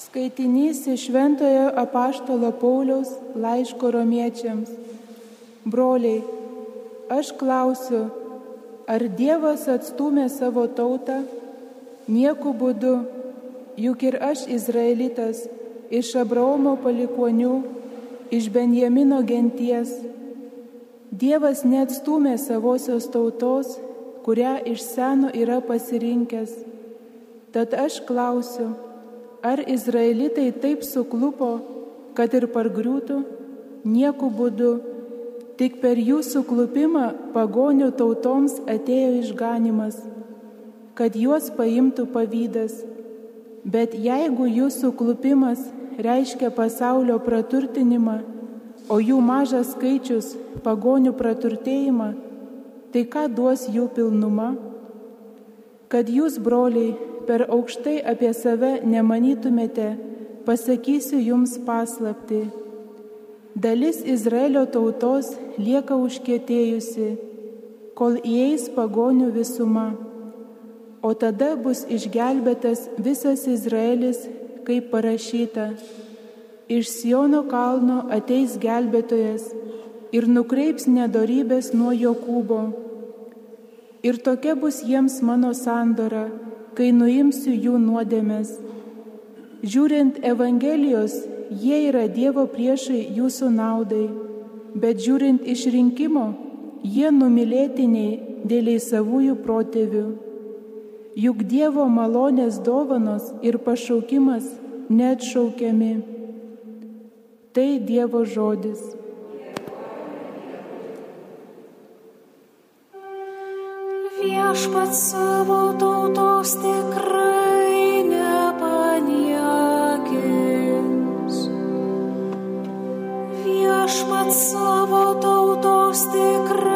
Skaitinys iš Šventojo apaštalo Pauliaus laiško romiečiams. Broliai, aš klausiu, ar Dievas atstumė savo tautą? Nieku būdu, juk ir aš izraelitas, iš Abraomo palikonių, iš Benjamino genties. Dievas neatstumė savosios tautos, kurią iš seno yra pasirinkęs. Tad aš klausiu, ar izraelitai taip suklupo, kad ir pargriūtų? Nieku būdu, tik per jų suklupimą pagonių tautoms atėjo išganimas, kad juos paimtų pavydas. Bet jeigu jų suklupimas reiškia pasaulio praturtinimą, o jų mažas skaičius pagonių praturtėjimą, tai ką duos jų pilnuma? Kad jūs, broliai, per aukštai apie save nemanytumėte, pasakysiu jums paslapti. Dalis Izraelio tautos lieka užkėtėjusi, kol įeis pagonių visuma, o tada bus išgelbėtas visas Izraelis, kaip parašyta. Iš Siono kalno ateis gelbėtojas ir nukreips nedorybės nuo Jokūbo. Ir tokia bus jiems mano sandora, kai nuimsiu jų nuodėmės. Žiūrint Evangelijos, jie yra Dievo priešai jūsų naudai, bet žiūrint išrinkimo, jie numylėtiniai dėliai savųjų protėvių. Juk Dievo malonės dovanos ir pašaukimas neatšaukiami. Tai Dievo žodis. Viešpat savo tautos tikrai nepaniekins. Viešpat savo tautos tikrai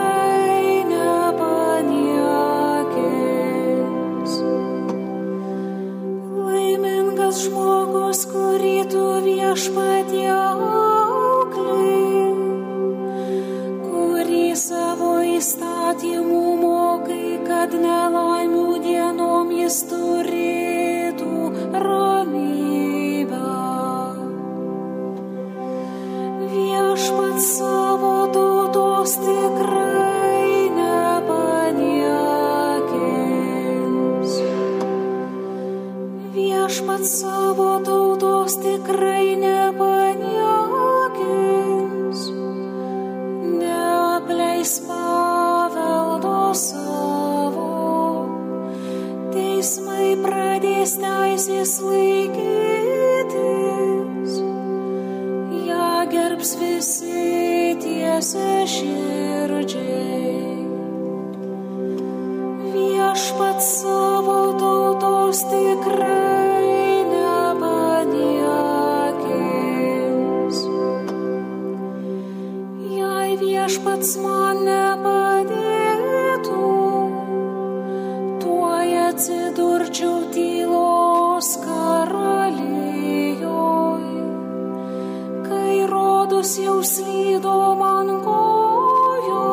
Viešpat savo tautos tikrai nepaniekins. Viešpats man nepadėtų, tuoj atsidurčiau tylos karalijoje, kai rodus jau slydo man kojos.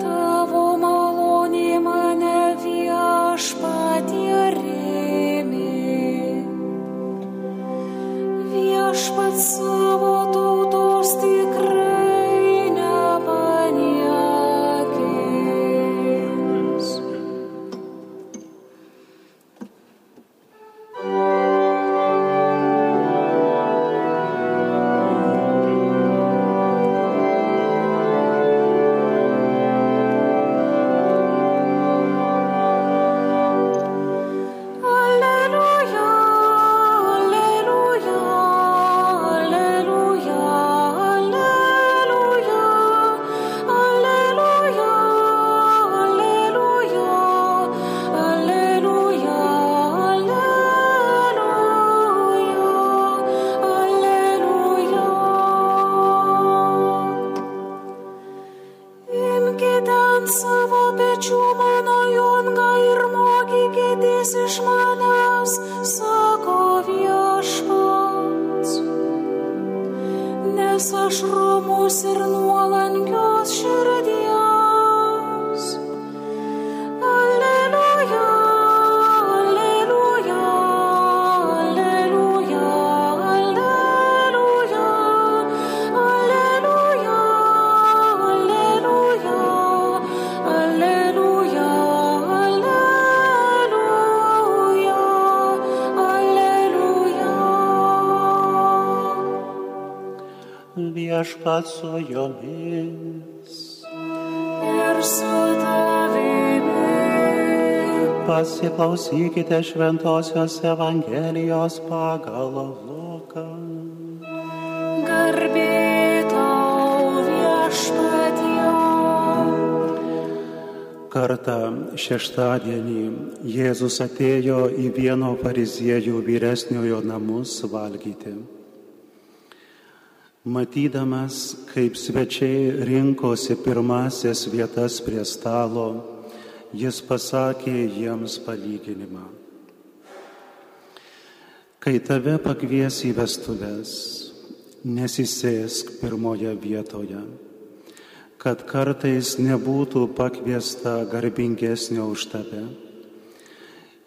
Tavo malonė mane viešpatie rėmė. Viešpat savo tautos Rūmus ir nuolankios širdies. Viešpat su jomis. Ir su tavimi. Pasiklausykite Šventojios Evangelijos pagal Luką. Garbė tau viešpatie. Kartą šeštadienį Jėzus atėjo į vieno fariziejų vyresniojo namus valgyti. Matydamas, kaip svečiai rinkosi pirmasias vietas prie stalo, jis pasakė jiems palyginimą. Kai tave pakvies į vestuves, nesisėsk pirmoje vietoje, kad kartais nebūtų pakviesta garbingesnio už tave.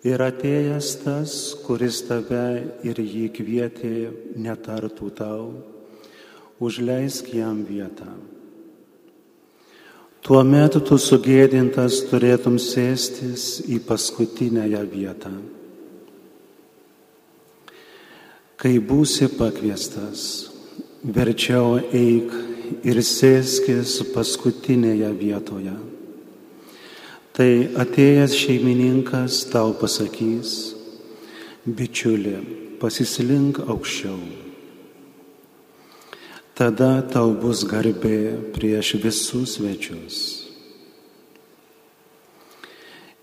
Ir atėjęs tas, kuris tave ir jį kvietė, netartų tau užleisk jam vietą. Tuo metu tu sugėdintas turėtum sėstis į paskutinęją vietą. Kai būsi pakviestas, verčiau eik ir sėskis paskutinėje vietoje. Tai atėjęs šeimininkas tau pasakys, bičiuli, pasislink aukščiau tada tau bus garbė prieš visus svečius.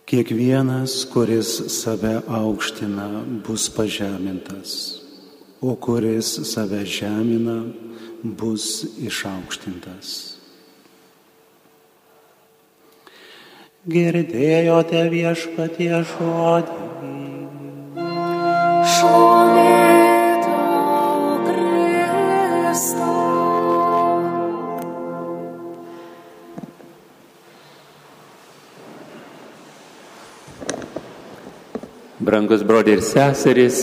Kiekvienas, kuris save aukština, bus pažemintas, o kuris save žemina, bus išaukštintas. Girdėjote viešpatie žodį. Šlovė Brangus broliai ir seserys,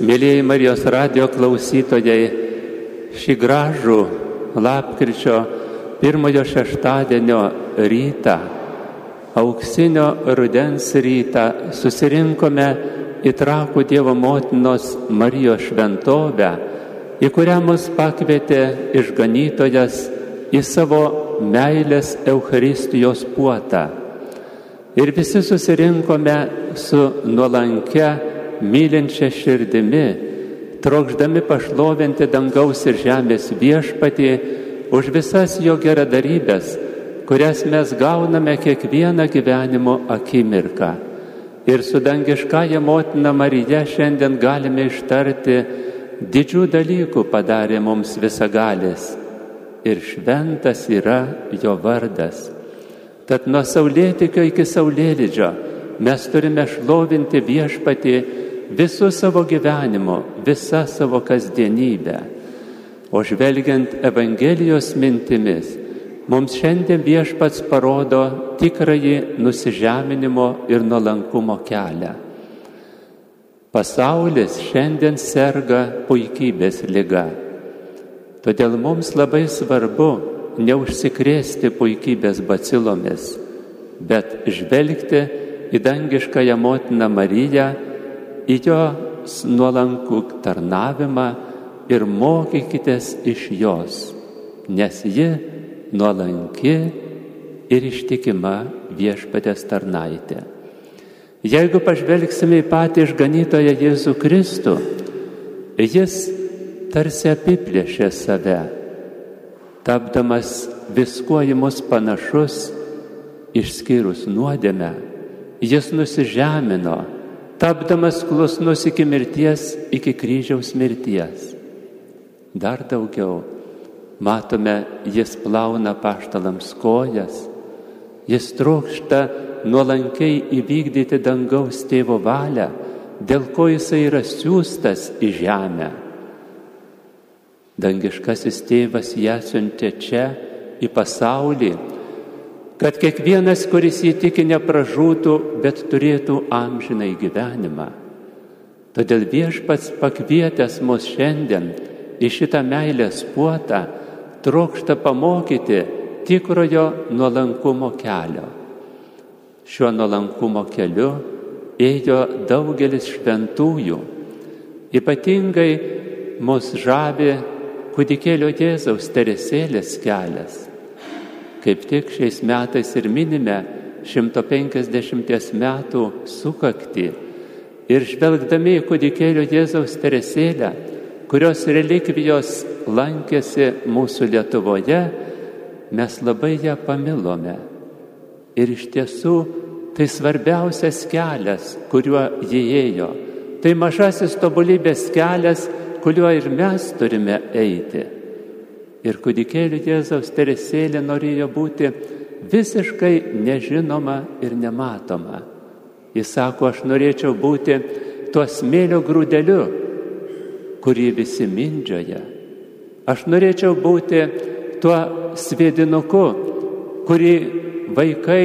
mėlyjeji Marijos radio klausytojai, šį gražų lapkričio pirmojo šeštadienio rytą, auksinio rudens rytą, susirinkome į trakų Dievo motinos Marijos šventovę, į kurią mus pakvietė išganytojas į savo meilės Eucharistijos puotą. Ir visi susirinkome su nuolankia, mylinčia širdimi, trokšdami pašlovinti dangaus ir žemės viešpatį už visas jo geradarybės, kurias mes gauname kiekvieną gyvenimo akimirką. Ir su dangiškąja motina Marija šiandien galime ištarti, didžių dalykų padarė mums visagalis. Ir šventas yra jo vardas. Tad nuo saulėtikio iki saulėlydžio mes turime šlovinti viešpatį visų savo gyvenimo, visą savo kasdienybę. O žvelgiant Evangelijos mintimis, mums šiandien viešpats parodo tikrąjį nusižeminimo ir nuolankumo kelią. Pasaulis šiandien serga puikybės lyga. Todėl mums labai svarbu neužsikrėsti puikybės bacilomis, bet žvelgti į dangiškąją motiną Mariją, į jos nuolankų tarnavimą ir mokykitės iš jos, nes ji nuolanki ir ištikima viešpatės tarnaitė. Jeigu pažvelgsime į patį išganytoją Jėzų Kristų, jis tarsi apiplėšė save, tapdamas viskuo į mus panašus, išskyrus nuodėmę, jis nusižemino, tapdamas klusnus iki mirties, iki kryžiaus mirties. Dar daugiau, matome, jis plauna paštalams kojas, jis trokšta nuolankiai įvykdyti dangaus tėvo valią, dėl ko jisai yra siūstas į žemę. Dangiškasis tėvas ją siuntė čia į pasaulį, kad kiekvienas, kuris įtiki, nepražūtų, bet turėtų amžinai gyvenimą. Todėl viešpats pakvietęs mus šiandien į šitą meilės puotą, trokšta pamokyti tikrojo nuolankumo kelio. Šiuo nuolankumo keliu ėjo daugelis šventųjų. Ypatingai mus žavi kūdikėlio Jėzaus teresėlės kelias. Kaip tik šiais metais ir minime 150 metų sukakti ir žvelgdami į kūdikėlio Jėzaus teresėlę, kurios relikvijos lankėsi mūsų Lietuvoje, mes labai ją pamilome. Ir iš tiesų tai svarbiausias kelias, kuriuo jie ėjo. Tai mažasis tobulybės kelias, kuriuo ir mes turime eiti. Ir kūdikėlių Jėzaus teresėlė norėjo būti visiškai nežinoma ir nematoma. Jis sako, aš norėčiau būti tuo smėlio grūdeliu, kurį visi mindžioja. Aš norėčiau būti tuo svėdinuku, kurį vaikai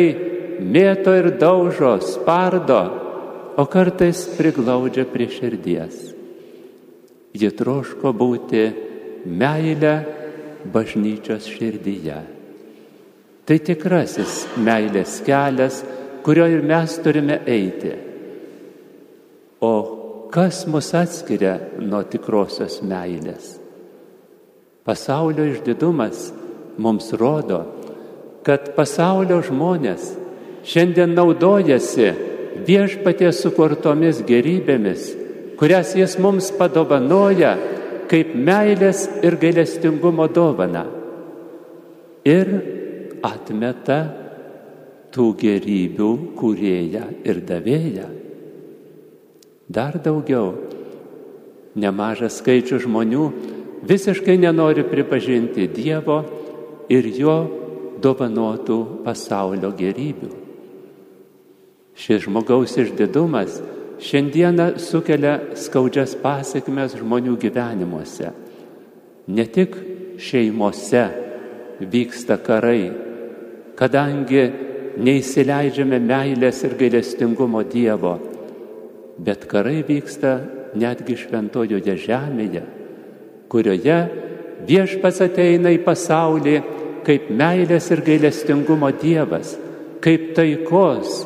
mėto ir daužo, spardo, o kartais priglaudžia prie širdies. Ji troško būti meilę bažnyčios širdyje. Tai tikrasis meilės kelias, kurio ir mes turime eiti. O kas mus atskiria nuo tikrosios meilės? Pasaulio išdidumas mums rodo, kad pasaulio žmonės šiandien naudojasi viešpaties sukurtomis gerybėmis, kurias jis mums padovanoja kaip meilės ir gailestingumo dovana. Ir atmeta tų gerybių kūrėją ir davėją. Dar daugiau, nemažas skaičius žmonių visiškai nenori pripažinti Dievo ir jo dovanotų pasaulio gerybių. Šis žmogaus išdidumas šiandieną sukelia skaudžias pasiekmes žmonių gyvenimuose. Ne tik šeimose vyksta karai, kadangi neįsileidžiame meilės ir gailestingumo Dievo, bet karai vyksta netgi šventojoje žemėje, kurioje viešpas ateina į pasaulį kaip meilės ir gailestingumo Dievas, kaip taikos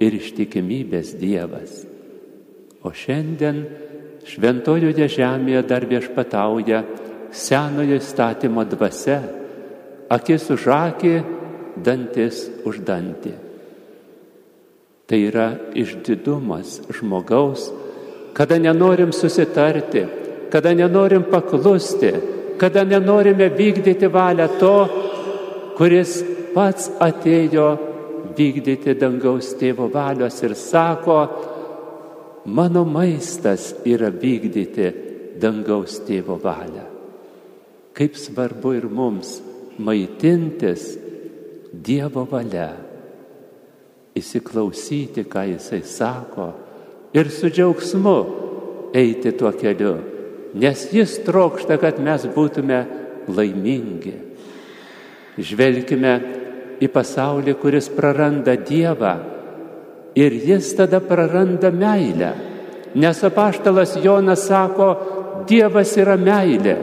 ir ištikimybės Dievas. O šiandien šventojoje žemėje dar viešpatauja senojo įstatymo dvasia, akis už akį, dantis už dantį. Tai yra išdidumas žmogaus, kada nenorim susitarti, kada nenorim paklusti, kada nenorime vykdyti valią to, kuris pats atėjo vykdyti dangaus tėvo valios ir sako, mano maistas yra vykdyti dangaus tėvo valią. Kaip svarbu ir mums maitintis Dievo valia, įsiklausyti, ką Jisai sako ir su džiaugsmu eiti tuo keliu nes jis trokšta, kad mes būtume laimingi. Žvelgime į pasaulį, kuris praranda Dievą ir jis tada praranda meilę. Nes apaštalas Jonas sako, Dievas yra meilė.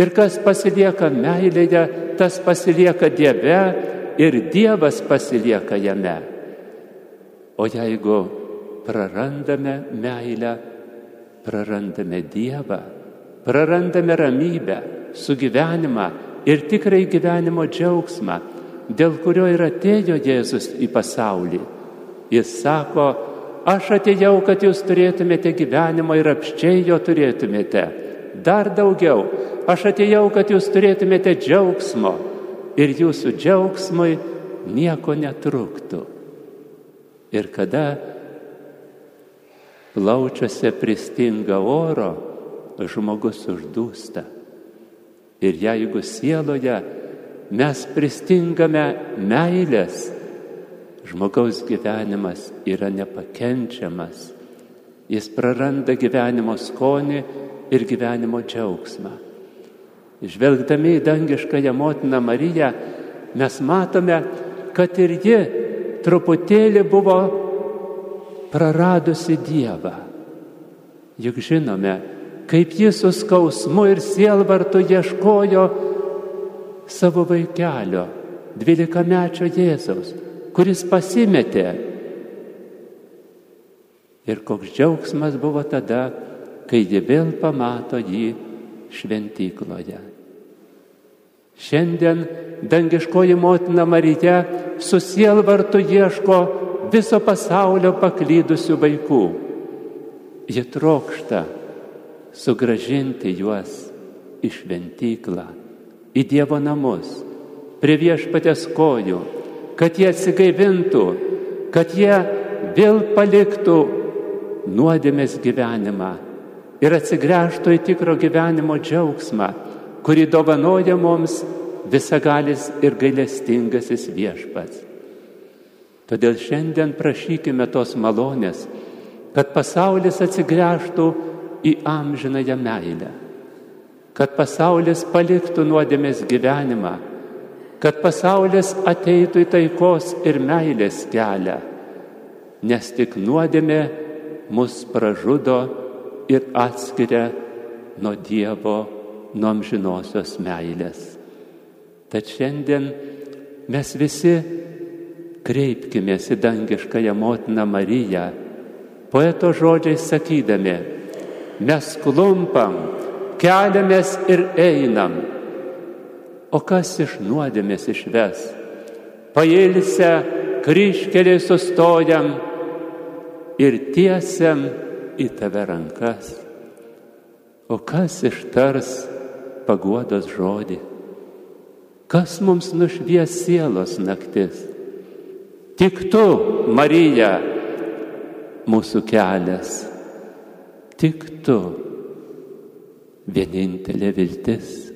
Ir kas pasilieka meilėje, tas pasilieka Dieve ir Dievas pasilieka jame. O jeigu prarandame meilę, prarandame Dievą, prarandame ramybę, sugyvenimą ir tikrai gyvenimo džiaugsmą, dėl kurio ir atėjo Jėzus į pasaulį. Jis sako, aš atėjau, kad jūs turėtumėte gyvenimą ir apščiai jo turėtumėte. Dar daugiau, aš atėjau, kad jūs turėtumėte džiaugsmo ir jūsų džiaugsmui nieko netruktų. Ir kada plaučiuose pristinga oro, žmogus uždūsta. Ir jeigu sieloje mes pristingame meilės, žmogaus gyvenimas yra nepakenčiamas. Jis praranda gyvenimo skonį ir gyvenimo džiaugsmą. Žvelgdami į dangiškąją motiną Mariją, mes matome, kad ir ji truputėlį buvo praradusi Dievą. Juk žinome, kaip jis su skausmu ir sielvartu ieškojo savo vaikelio, dvylikamečio Jėzaus, kuris pasimetė. Ir koks džiaugsmas buvo tada, kai ji vėl pamato jį šventykloje. Šiandien dangiškoji motina Marija su sielvartu ieško viso pasaulio paklydusių vaikų. Ji trokšta sugražinti juos į šventyklą, į Dievo namus, prie viešpatės kojų, kad jie atsigaivintų, kad jie vėl paliktų nuodėmės gyvenimą ir atsigręžtų į tikro gyvenimo džiaugsmą, kurį dovanoja mums visagalis ir gailestingasis viešpats. Todėl šiandien prašykime tos malonės, kad pasaulis atsigręžtų į amžinąją meilę, kad pasaulis paliktų nuodėmės gyvenimą, kad pasaulis ateitų į taikos ir meilės kelią, nes tik nuodėmė mus pražudo ir atskiria nuo Dievo, nuo amžinosios meilės. Tad šiandien mes visi kreipkime į dangiškąją motiną Mariją, poeto žodžiai sakydami, mes klumpam, keliamės ir einam. O kas iš nuodėmės išves? Pailsę kryškeliai sustojam ir tiesiam į tave rankas. O kas ištars paguodos žodį? Kas mums nušvies sielos naktis? Tik tu, Marija, mūsų kelias. Tik tu, vienintelė viltis.